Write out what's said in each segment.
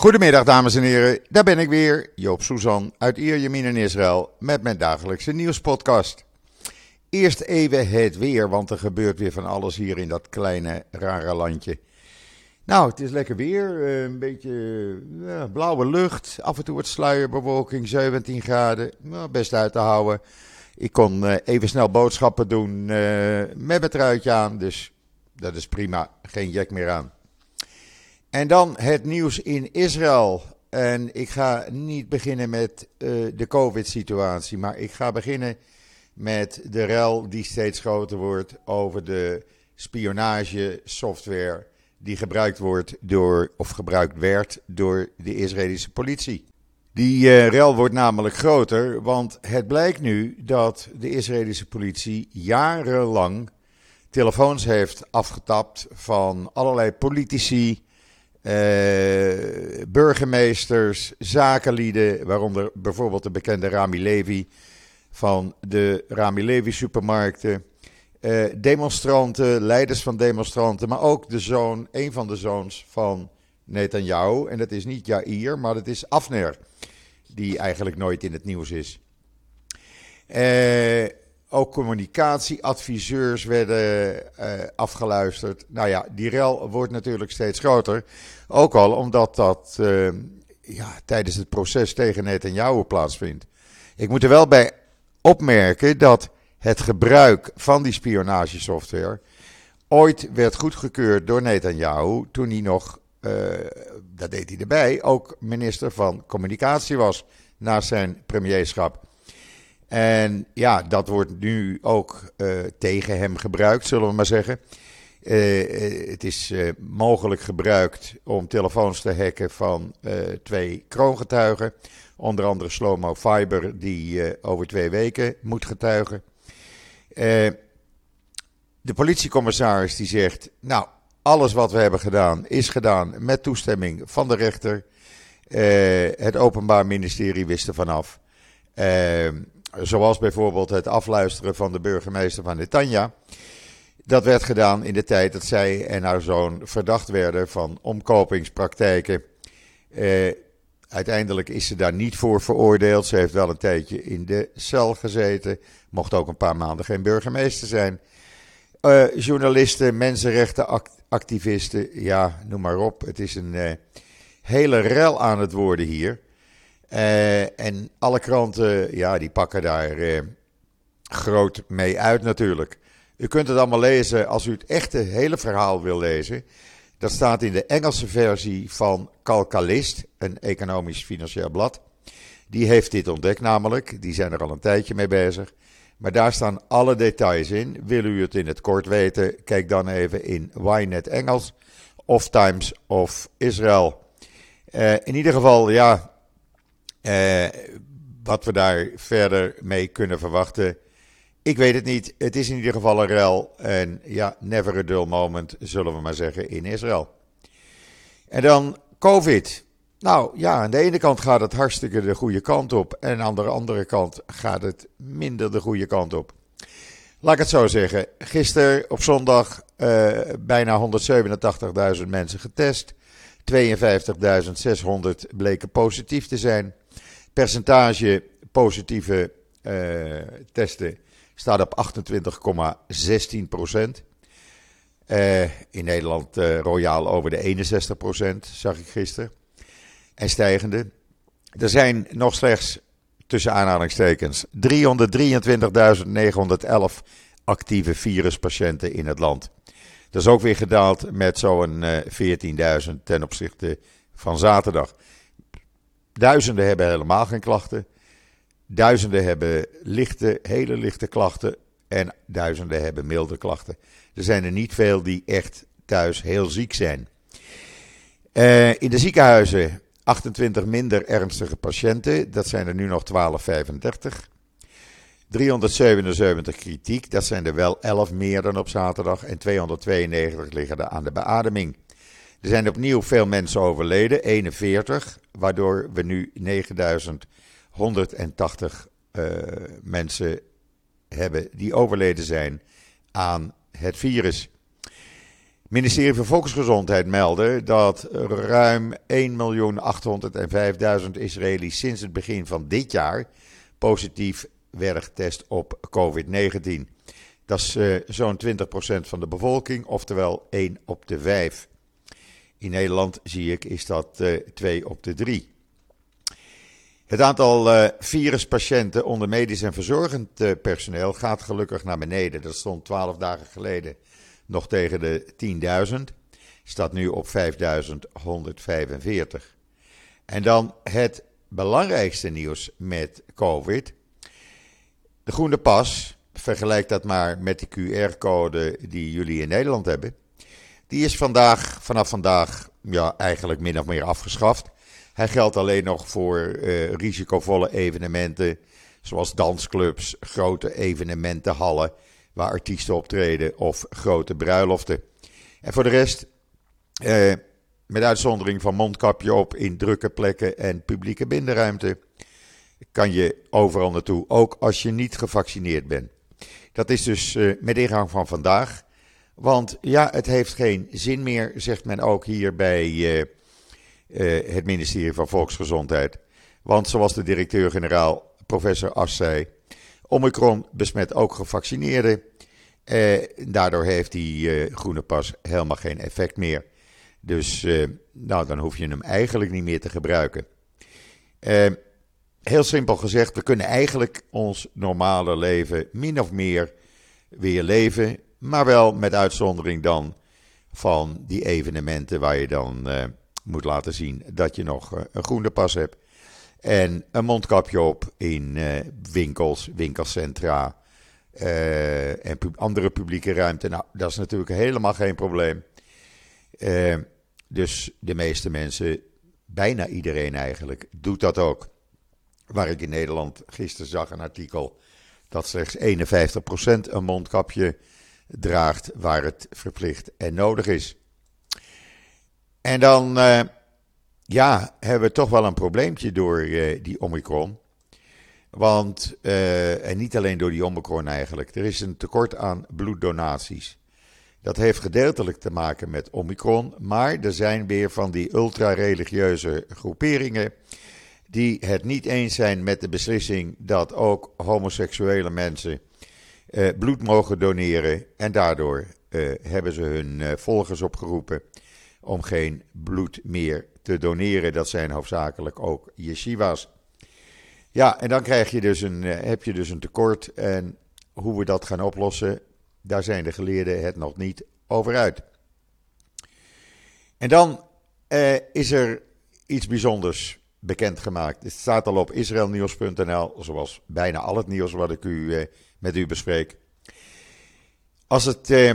Goedemiddag dames en heren, daar ben ik weer, Joop Suzan uit Ierjemien in Israël met mijn dagelijkse nieuwspodcast. Eerst even het weer, want er gebeurt weer van alles hier in dat kleine rare landje. Nou, het is lekker weer, eh, een beetje ja, blauwe lucht, af en toe wat sluierbewolking, 17 graden, nou, best uit te houden. Ik kon eh, even snel boodschappen doen met mijn truitje aan, dus dat is prima, geen jack meer aan. En dan het nieuws in Israël. En ik ga niet beginnen met uh, de COVID-situatie, maar ik ga beginnen met de rel die steeds groter wordt over de spionagesoftware die gebruikt wordt door, of gebruikt werd door de Israëlische politie. Die uh, rel wordt namelijk groter, want het blijkt nu dat de Israëlische politie jarenlang telefoons heeft afgetapt van allerlei politici, uh, burgemeesters, zakenlieden, waaronder bijvoorbeeld de bekende Rami Levi van de Rami Levi supermarkten, uh, demonstranten, leiders van demonstranten, maar ook de zoon, een van de zoons van Netanyahu. En dat is niet Jair, maar dat is Afner, die eigenlijk nooit in het nieuws is. Uh, ook communicatieadviseurs werden uh, afgeluisterd. Nou ja, die rel wordt natuurlijk steeds groter. Ook al omdat dat uh, ja, tijdens het proces tegen Netanyahu plaatsvindt. Ik moet er wel bij opmerken dat het gebruik van die spionagesoftware ooit werd goedgekeurd door Netanyahu toen hij nog, uh, dat deed hij erbij, ook minister van Communicatie was na zijn premierschap. En ja, dat wordt nu ook uh, tegen hem gebruikt, zullen we maar zeggen. Uh, het is mogelijk gebruikt om telefoons te hacken van twee kroongetuigen. Onder andere Slomo Fiber, die over twee weken moet getuigen. de politiecommissaris die zegt, nou, alles wat we hebben gedaan is gedaan met toestemming van de rechter. het Openbaar Ministerie wist er vanaf. Zoals bijvoorbeeld het afluisteren van de burgemeester van Netanya. Dat werd gedaan in de tijd dat zij en haar zoon verdacht werden van omkopingspraktijken. Eh, uiteindelijk is ze daar niet voor veroordeeld. Ze heeft wel een tijdje in de cel gezeten. Mocht ook een paar maanden geen burgemeester zijn. Uh, journalisten, mensenrechtenactivisten, ja, noem maar op. Het is een uh, hele rel aan het worden hier. Uh, en alle kranten, ja, die pakken daar uh, groot mee uit natuurlijk. U kunt het allemaal lezen als u het echte hele verhaal wil lezen. Dat staat in de Engelse versie van Calcalist, een economisch-financieel blad. Die heeft dit ontdekt namelijk, die zijn er al een tijdje mee bezig. Maar daar staan alle details in. Wil u het in het kort weten, kijk dan even in Ynet Engels of Times of Israel. Uh, in ieder geval, ja, uh, wat we daar verder mee kunnen verwachten, ik weet het niet. Het is in ieder geval een rel. En ja, never a dull moment, zullen we maar zeggen, in Israël. En dan COVID. Nou ja, aan de ene kant gaat het hartstikke de goede kant op. En aan de andere kant gaat het minder de goede kant op. Laat ik het zo zeggen. Gisteren op zondag uh, bijna 187.000 mensen getest. 52.600 bleken positief te zijn percentage positieve uh, testen staat op 28,16 procent. Uh, in Nederland uh, royaal over de 61 procent, zag ik gisteren. En stijgende. Er zijn nog slechts, tussen aanhalingstekens, 323.911 actieve viruspatiënten in het land. Dat is ook weer gedaald met zo'n 14.000 ten opzichte van zaterdag. Duizenden hebben helemaal geen klachten. Duizenden hebben lichte, hele lichte klachten. En duizenden hebben milde klachten. Er zijn er niet veel die echt thuis heel ziek zijn. Uh, in de ziekenhuizen 28 minder ernstige patiënten. Dat zijn er nu nog 1235. 377 kritiek, dat zijn er wel 11 meer dan op zaterdag. En 292 liggen er aan de beademing. Er zijn opnieuw veel mensen overleden, 41, waardoor we nu 9180 uh, mensen hebben die overleden zijn aan het virus. ministerie van Volksgezondheid meldde dat ruim 1.805.000 Israëli's sinds het begin van dit jaar positief werden getest op COVID-19. Dat is uh, zo'n 20% van de bevolking, oftewel 1 op de 5. In Nederland zie ik is dat uh, 2 op de 3. Het aantal uh, viruspatiënten onder medisch en verzorgend uh, personeel gaat gelukkig naar beneden. Dat stond 12 dagen geleden nog tegen de 10.000. Staat nu op 5.145. En dan het belangrijkste nieuws met COVID. De groene pas, vergelijk dat maar met de QR-code die jullie in Nederland hebben. Die is vandaag, vanaf vandaag ja, eigenlijk min of meer afgeschaft. Hij geldt alleen nog voor uh, risicovolle evenementen, zoals dansclubs, grote evenementenhallen waar artiesten optreden of grote bruiloften. En voor de rest, uh, met uitzondering van mondkapje op in drukke plekken en publieke binnenruimte, kan je overal naartoe, ook als je niet gevaccineerd bent. Dat is dus uh, met ingang van vandaag. Want ja, het heeft geen zin meer, zegt men ook hier bij uh, uh, het ministerie van Volksgezondheid. Want zoals de directeur-generaal, professor As zei, Omicron besmet ook gevaccineerden. daardoor heeft die groene pas helemaal geen effect meer. Dus nou, dan hoef je hem eigenlijk niet meer te gebruiken. heel simpel gezegd, we kunnen eigenlijk ons normale leven min of meer weer leven maar wel met uitzondering dan van die evenementen waar je dan uh, moet laten zien dat je nog uh, een groene pas hebt. En een mondkapje op in uh, winkels, winkelcentra en andere publieke ruimte. Nou, dat is natuurlijk helemaal geen probleem. dus de meeste mensen, bijna iedereen eigenlijk, doet dat ook. Waar ik in Nederland gisteren zag een artikel dat slechts 51% een mondkapje draagt waar het verplicht en nodig is. En dan, uh, ja, hebben we toch wel een probleempje door uh, die Omicron. Want, uh, en niet alleen door die Omicron eigenlijk, er is een tekort aan bloeddonaties. Dat heeft gedeeltelijk te maken met Omicron, maar er zijn weer van die ultra-religieuze groeperingen die het niet eens zijn met de beslissing dat ook homoseksuele mensen uh, bloed mogen doneren. En daardoor uh, hebben ze hun uh, volgers opgeroepen om geen bloed meer te doneren. Dat zijn hoofdzakelijk ook yeshivas. Ja, en dan krijg je dus een, heb je dus een tekort. En hoe we dat gaan oplossen, daar zijn de geleerden het nog niet over uit. En dan is er iets bijzonders bekendgemaakt. Het staat al op israelnieuws.nl, zoals bijna al het nieuws wat ik u met u bespreek. Als het eh,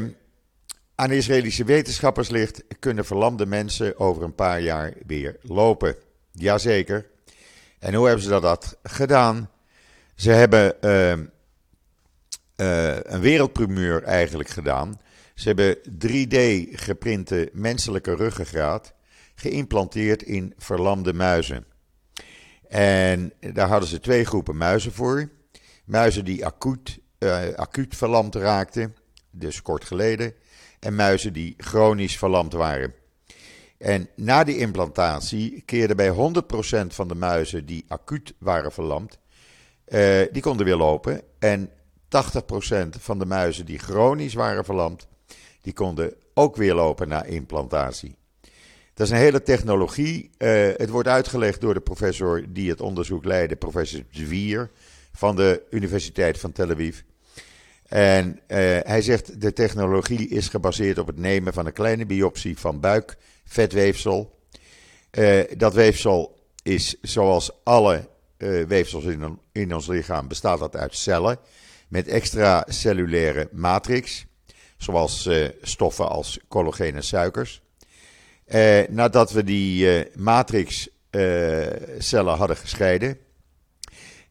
aan Israëlische wetenschappers ligt, kunnen verlamde mensen over een paar jaar weer lopen. Jazeker. En hoe hebben ze dat gedaan? Ze hebben uh, uh, een wereldpremeur eigenlijk gedaan. Ze hebben 3D geprinte menselijke ruggengraat geïmplanteerd in verlamde muizen. En daar hadden ze twee groepen muizen voor. Muizen die acuut, uh, acuut verlamd raakten, dus kort geleden. En muizen die chronisch verlamd waren. En na die implantatie keerden bij 100% van de muizen die acuut waren verlamd, uh, die konden weer lopen. En 80% van de muizen die chronisch waren verlamd, die konden ook weer lopen na implantatie. Dat is een hele technologie. Uh, het wordt uitgelegd door de professor die het onderzoek leidde, professor Zwier van de Universiteit van Tel Aviv. En uh, hij zegt de technologie is gebaseerd op het nemen van een kleine biopsie van buikvetweefsel. Uh, dat weefsel is zoals alle weefsels in, in, ons lichaam bestaat dat uit cellen met extra cellulaire matrix, zoals stoffen als collageen en suikers. Nadat we die matrixcellen hadden gescheiden,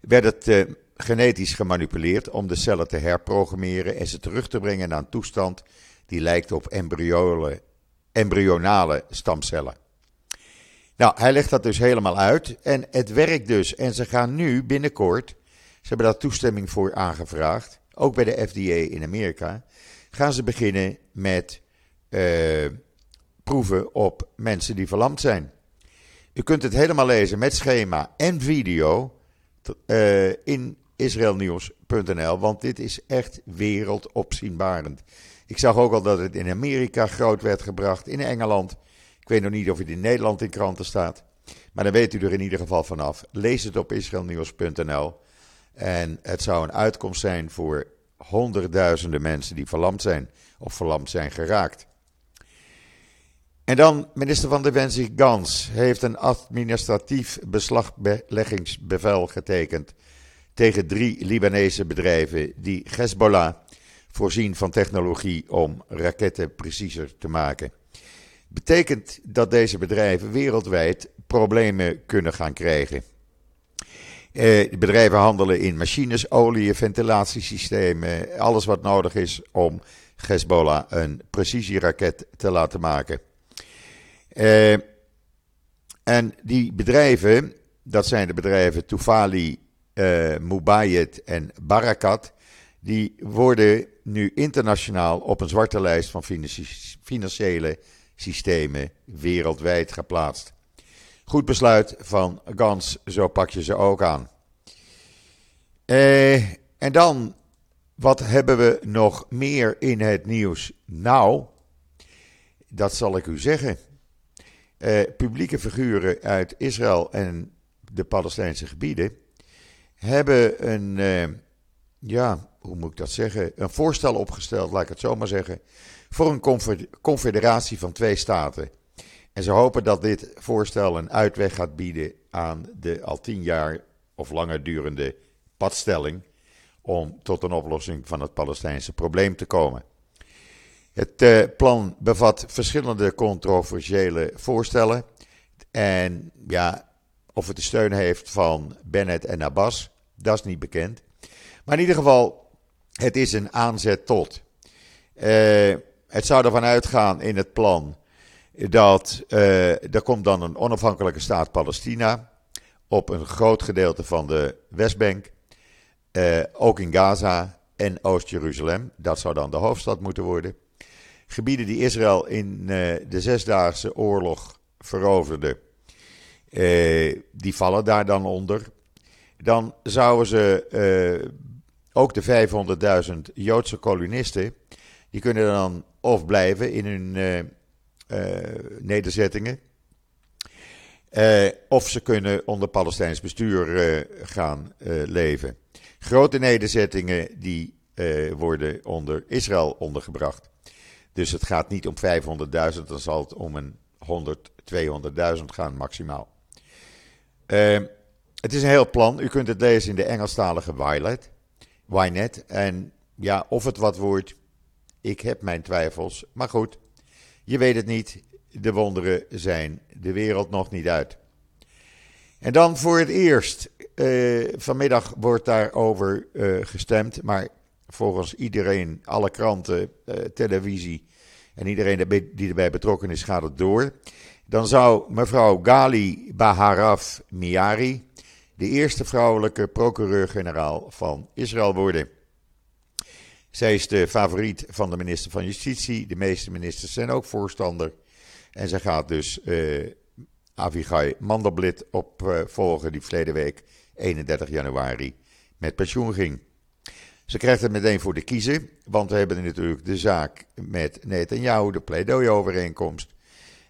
werd het genetisch gemanipuleerd om de cellen te herprogrammeren en ze terug te brengen naar een toestand die lijkt op embryonale stamcellen. Nou, hij legt dat dus helemaal uit en het werkt dus. En ze gaan nu binnenkort, ze hebben daar toestemming voor aangevraagd, ook bij de FDA in Amerika, gaan ze beginnen met proeven op mensen die verlamd zijn. U kunt het helemaal lezen met schema en video in israelnieuws.nl, want dit is echt wereldopzienbarend. Ik zag ook al dat het in Amerika groot werd gebracht, in Engeland. Ik weet nog niet of het in Nederland in kranten staat. Maar dan weet u er in ieder geval vanaf. Lees het op israelnieuws.nl. En het zou een uitkomst zijn voor honderdduizenden mensen die verlamd zijn of verlamd zijn geraakt. En dan, minister van Defensie Gans heeft een administratief beslagleggingsbevel getekend tegen drie Libanese bedrijven die Hezbollah voorzien van technologie om raketten preciezer te maken. Betekent dat deze bedrijven wereldwijd problemen kunnen gaan krijgen. Eh, de bedrijven handelen in machines, olie, ventilatiesystemen, alles wat nodig is om Hezbollah een precisieraket te laten maken. Eh, en die bedrijven, dat zijn de bedrijven Tufali, uh, Mubayet en Barakat, die worden nu internationaal op een zwarte lijst van financiële systemen wereldwijd geplaatst. Goed besluit van Gans, zo pak je ze ook aan. Eh, en dan, wat hebben we nog meer in het nieuws? Nou, dat zal ik u zeggen. Eh, publieke figuren uit Israël en de Palestijnse gebieden hebben een, eh, ja, hoe moet ik dat zeggen? Een voorstel opgesteld, laat ik het zo maar zeggen, voor een confederatie van twee staten. En ze hopen dat dit voorstel een uitweg gaat bieden aan de al tien jaar of langer durende padstelling om tot een oplossing van het Palestijnse probleem te komen. Het uh, plan bevat verschillende controversiële voorstellen. En ja, of het de steun heeft van Bennett en Abbas, dat is niet bekend. Maar in ieder geval, het is een aanzet tot. Uh, het zou ervan uitgaan in het plan dat uh, er komt dan een onafhankelijke staat Palestina op een groot gedeelte van de Westbank, ook in Gaza en Oost-Jeruzalem. Dat zou dan de hoofdstad moeten worden. Gebieden die Israël in uh, de Zesdaagse Oorlog veroverde, die vallen daar dan onder. Dan zouden ze ook de 500.000 Joodse kolonisten, die kunnen dan of blijven in hun nederzettingen. Of ze kunnen onder Palestijns bestuur gaan leven. Grote nederzettingen die worden onder Israël ondergebracht. Dus het gaat niet om 500.000, dan zal het om een 100, 200.000 gaan maximaal. het is een heel plan. U kunt het lezen in de Engelstalige Wilet, Wynet. En ja, of het wat wordt, ik heb mijn twijfels. Maar goed, je weet het niet. De wonderen zijn de wereld nog niet uit. En dan voor het eerst. Uh, vanmiddag wordt daarover uh, gestemd. Maar volgens iedereen, alle kranten, uh, televisie en iedereen die erbij betrokken is, gaat het door. Dan zou mevrouw Gali Baharaf Miari de eerste vrouwelijke procureur-generaal van Israël worden. Zij is de favoriet van de minister van Justitie. De meeste ministers zijn ook voorstander. En zij gaat dus uh, Avigai Mandelblit opvolgen, uh, die verleden week, 31 januari, met pensioen ging. Ze krijgt het meteen voor de kiezen, want we hebben natuurlijk de zaak met Netanyahu, de pleidooiovereenkomst.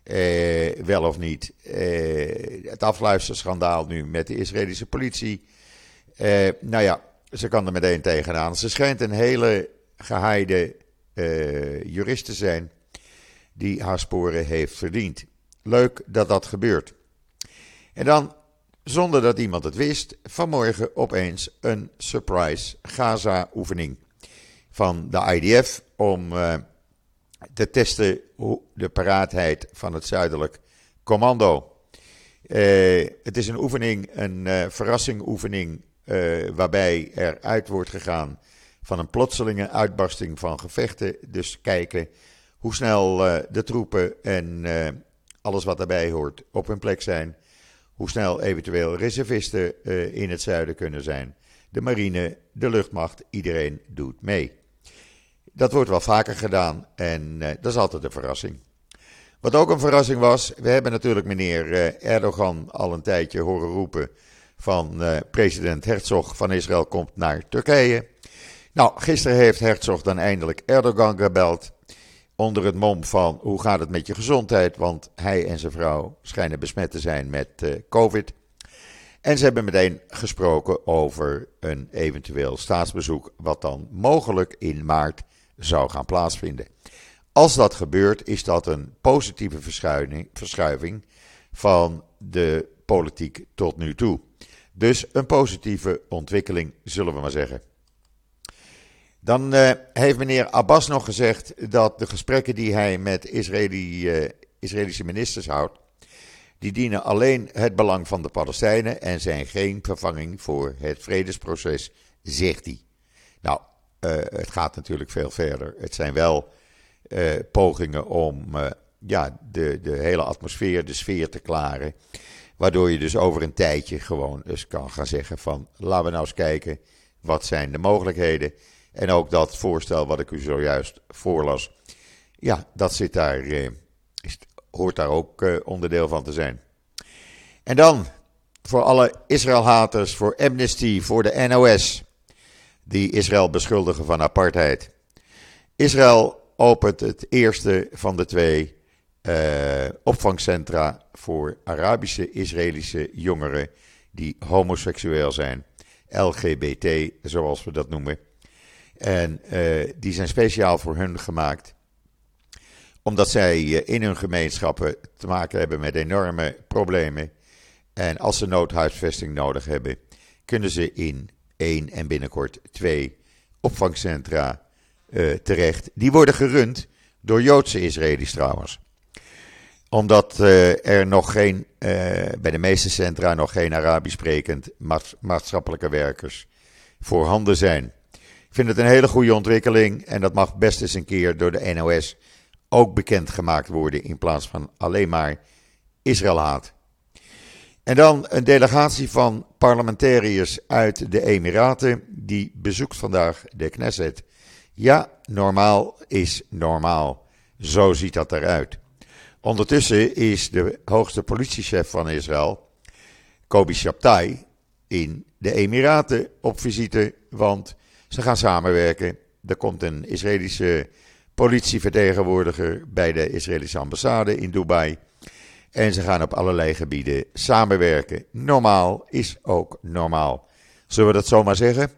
Uh, wel of niet. Uh, het afluisterschandaal nu met de Israëlische politie. Uh, nou ja, ze kan er meteen tegenaan. Ze schijnt een hele gehaaide uh, jurist te zijn die haar sporen heeft verdiend. Leuk dat dat gebeurt. En dan, zonder dat iemand het wist, vanmorgen opeens een surprise Gaza-oefening van de IDF om uh, te testen de paraatheid van het zuidelijk commando. Uh, het is een oefening, een uh, verrassingoefening, waarbij er uit wordt gegaan van een plotselinge uitbarsting van gevechten. Dus kijken hoe snel de troepen en alles wat daarbij hoort op hun plek zijn. Hoe snel eventueel reservisten uh, in het zuiden kunnen zijn. De marine, de luchtmacht, iedereen doet mee. Dat wordt wel vaker gedaan en dat is altijd een verrassing. Wat ook een verrassing was, we hebben natuurlijk meneer Erdogan al een tijdje horen roepen van president Herzog van Israël komt naar Turkije. Nou, gisteren heeft Herzog dan eindelijk Erdogan gebeld. Onder het mom van hoe gaat het met je gezondheid? Want hij en zijn vrouw schijnen besmet te zijn met uh, COVID. En ze hebben meteen gesproken over een eventueel staatsbezoek, wat dan mogelijk in maart zou gaan plaatsvinden. Als dat gebeurt, is dat een positieve verschuiving van de politiek tot nu toe. Dus een positieve ontwikkeling, zullen we maar zeggen. Dan uh, heeft meneer Abbas nog gezegd dat de gesprekken die hij met uh, Israëlische ministers houdt, die dienen alleen het belang van de Palestijnen en zijn geen vervanging voor het vredesproces, zegt hij. Nou, uh, het gaat natuurlijk veel verder. Het zijn wel pogingen om ja, de, de hele atmosfeer, de sfeer te klaren. Waardoor je dus over een tijdje gewoon eens kan gaan zeggen van laten we nou eens kijken wat zijn de mogelijkheden en ook dat voorstel wat ik u zojuist voorlas, ja, dat zit daar, eh, is, hoort daar ook eh, onderdeel van te zijn. En dan, voor alle Israël-haters, voor Amnesty, voor de NOS, die Israël beschuldigen van apartheid. Israël opent het eerste van de twee uh, opvangcentra voor Arabische Israëlische jongeren die homoseksueel zijn. LGBT, zoals we dat noemen. En uh, die zijn speciaal voor hun gemaakt. Omdat zij uh, in hun gemeenschappen te maken hebben met enorme problemen. En als ze noodhuisvesting nodig hebben, kunnen ze in één en binnenkort twee opvangcentra uh, terecht. Die worden gerund door Joodse Israëli's trouwens. Omdat er nog geen, bij de meeste centra nog geen Arabisch sprekend maatschappelijke werkers voorhanden zijn. Vind het een hele goede ontwikkeling en dat mag best eens een keer door de NOS ook bekendgemaakt worden in plaats van alleen maar Israël haat. En dan een delegatie van parlementariërs uit de Emiraten die bezoekt vandaag de Knesset. Ja, normaal is normaal. Zo ziet dat eruit. Ondertussen is de hoogste politiechef van Israël, Kobi Shabtai, in de Emiraten op visite, want ze gaan samenwerken. Er komt een Israëlische politievertegenwoordiger bij de Israëlische ambassade in Dubai. En ze gaan op allerlei gebieden samenwerken. Normaal is ook normaal. Zullen we dat zomaar zeggen?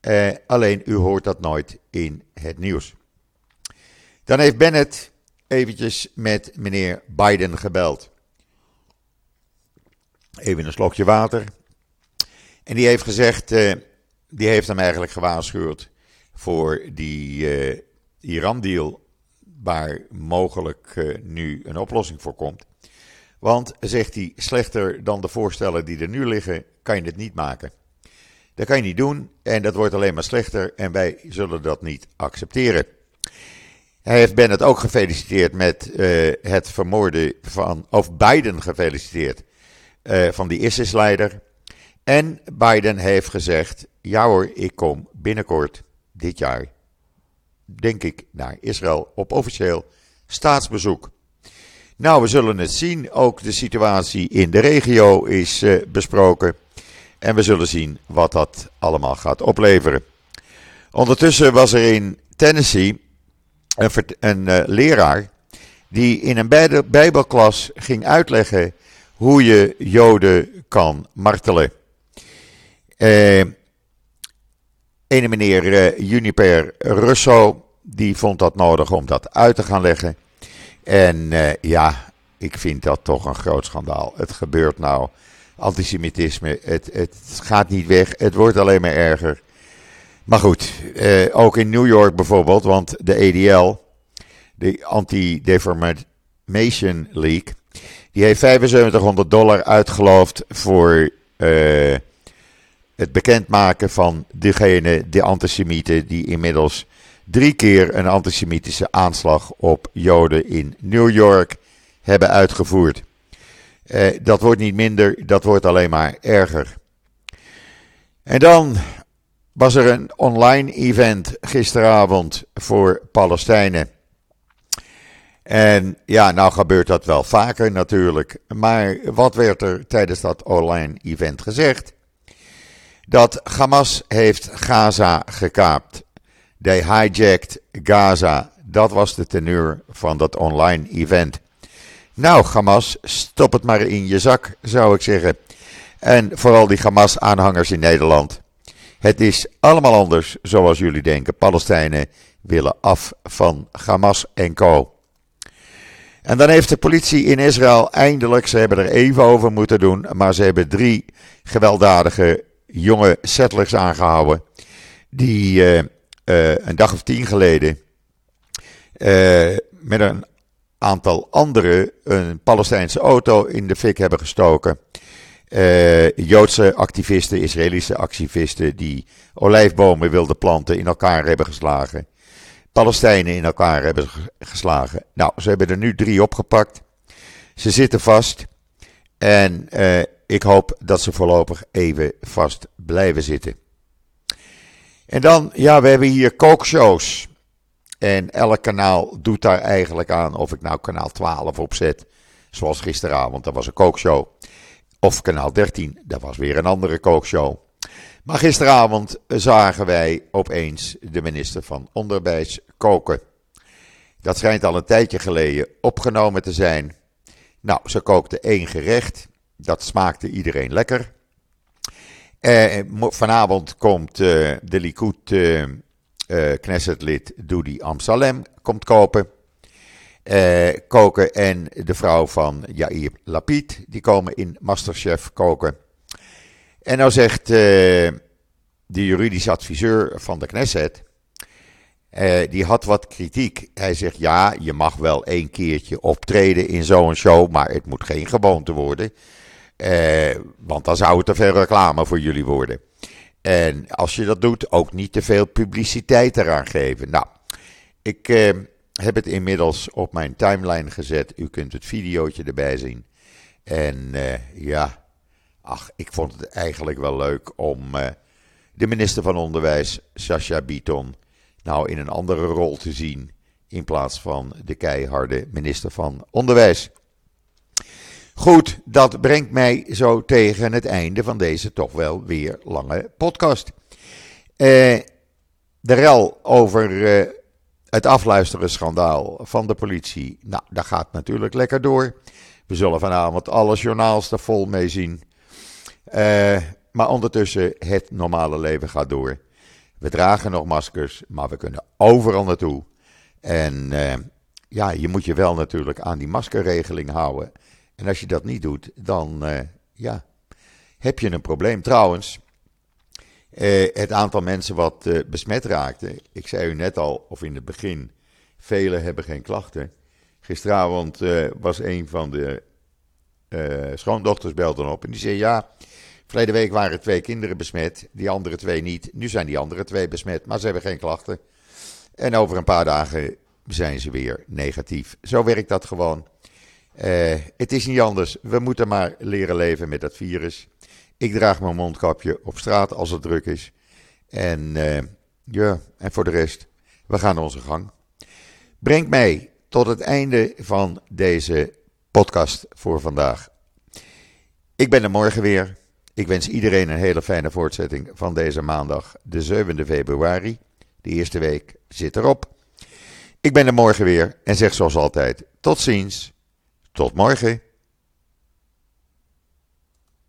Eh, alleen u hoort dat nooit in het nieuws. Dan heeft Bennett eventjes met meneer Biden gebeld. Even een slokje water. En die heeft gezegd: eh, die heeft hem eigenlijk gewaarschuwd voor die uh, Iran-deal, waar mogelijk uh, nu een oplossing voor komt. Want, zegt hij, slechter dan de voorstellen die er nu liggen, kan je het niet maken. Dat kan je niet doen en dat wordt alleen maar slechter en wij zullen dat niet accepteren. Hij heeft Bennett ook gefeliciteerd met uh, het vermoorden van, of Biden gefeliciteerd, van die ISIS-leider. En Biden heeft gezegd: ja hoor, ik kom binnenkort dit jaar, denk ik, naar Israël op officieel staatsbezoek. Nou, we zullen het zien. Ook de situatie in de regio is uh, besproken. En we zullen zien wat dat allemaal gaat opleveren. Ondertussen was er in Tennessee een, uh, leraar die in een bijbelklas ging uitleggen hoe je Joden kan martelen. Uh, ene meneer uh, Juniper Russo, die vond dat nodig om dat uit te gaan leggen. En uh, ja, ik vind dat toch een groot schandaal. Het gebeurt nou. Antisemitisme, het, het gaat niet weg. Het wordt alleen maar erger. Maar goed, uh, ook in New York bijvoorbeeld, want de ADL, de Anti-Defamation League, die heeft 7500 dollar uitgeloofd voor het bekendmaken van degene, de antisemieten, die inmiddels drie keer een antisemitische aanslag op Joden in New York hebben uitgevoerd. Eh, dat wordt niet minder, dat wordt alleen maar erger. En dan was er een online event gisteravond voor Palestijnen. En ja, nou gebeurt dat wel vaker natuurlijk. Maar wat werd er tijdens dat online event gezegd? Dat Hamas heeft Gaza gekaapt. They hijacked Gaza. Dat was de teneur van dat online event. Nou, Hamas, stop het maar in je zak, zou ik zeggen. En vooral die Hamas-aanhangers in Nederland. Het is allemaal anders zoals jullie denken. Palestijnen willen af van Hamas en co. En dan heeft de politie in Israël eindelijk, ze hebben er even over moeten doen, maar ze hebben drie gewelddadige jonge settlers aangehouden. Die uh, uh, een dag of tien geleden uh, met een aantal anderen een Palestijnse auto in de fik hebben gestoken. Joodse activisten, Israëlische activisten die olijfbomen wilden planten, in elkaar hebben geslagen. Palestijnen in elkaar hebben geslagen. Nou, ze hebben er nu drie opgepakt. Ze zitten vast. En ik hoop dat ze voorlopig even vast blijven zitten. En dan, ja, we hebben hier kookshows. En elk kanaal doet daar eigenlijk aan. Of ik nou kanaal 12 opzet. Zoals gisteravond, dat was een kookshow. Of kanaal 13, dat was weer een andere kookshow. Maar gisteravond zagen wij opeens de minister van Onderwijs koken. Dat schijnt al een tijdje geleden opgenomen te zijn. Nou, ze kookte één gerecht. Dat smaakte iedereen lekker. Eh, vanavond komt uh, de Likud uh, uh, Knessetlid Doudi Amsalem komt kopen. koken en de vrouw van Yair Lapid, die komen in Masterchef koken. En nou zegt uh, de juridisch adviseur van de Knesset, die had wat kritiek. Hij zegt ja, je mag wel één keertje optreden in zo'n show, maar het moet geen gewoonte worden. Uh, want dan zou het te veel reclame voor jullie worden. En als je dat doet, ook niet te veel publiciteit eraan geven. Nou, ik heb het inmiddels op mijn timeline gezet. U kunt het videootje erbij zien. En ja, Ach, ik vond het eigenlijk wel leuk om de minister van Onderwijs, Sascha Biton, nou in een andere rol te zien. In plaats van de keiharde minister van Onderwijs. Goed, dat brengt mij zo tegen het einde van deze toch wel weer lange podcast. Uh, de rel over uh, het afluisteren schandaal van de politie, nou, dat gaat natuurlijk lekker door. We zullen vanavond alle journaals er vol mee zien. Uh, maar ondertussen, het normale leven gaat door. We dragen nog maskers, maar we kunnen overal naartoe. En uh, ja, je moet je wel natuurlijk aan die maskerregeling houden. En als je dat niet doet, dan uh, ja, heb je een probleem. Trouwens, het aantal mensen wat besmet raakte, ik zei u net al, of in het begin, velen hebben geen klachten. Gisteravond was een van de schoondochters belde op en die zei ja Verleden week waren twee kinderen besmet, die andere twee niet. Nu zijn die andere twee besmet, maar ze hebben geen klachten. En over een paar dagen zijn ze weer negatief. Zo werkt dat gewoon. Uh, het is niet anders. We moeten maar leren leven met dat virus. Ik draag mijn mondkapje op straat als het druk is. En uh, ja, en voor de rest, we gaan onze gang. Brengt mij tot het einde van deze podcast voor vandaag. Ik ben er morgen weer. Ik wens iedereen een hele fijne voortzetting van deze maandag, de 7e februari. De eerste week zit erop. Ik ben er morgen weer en zeg zoals altijd: tot ziens, tot morgen.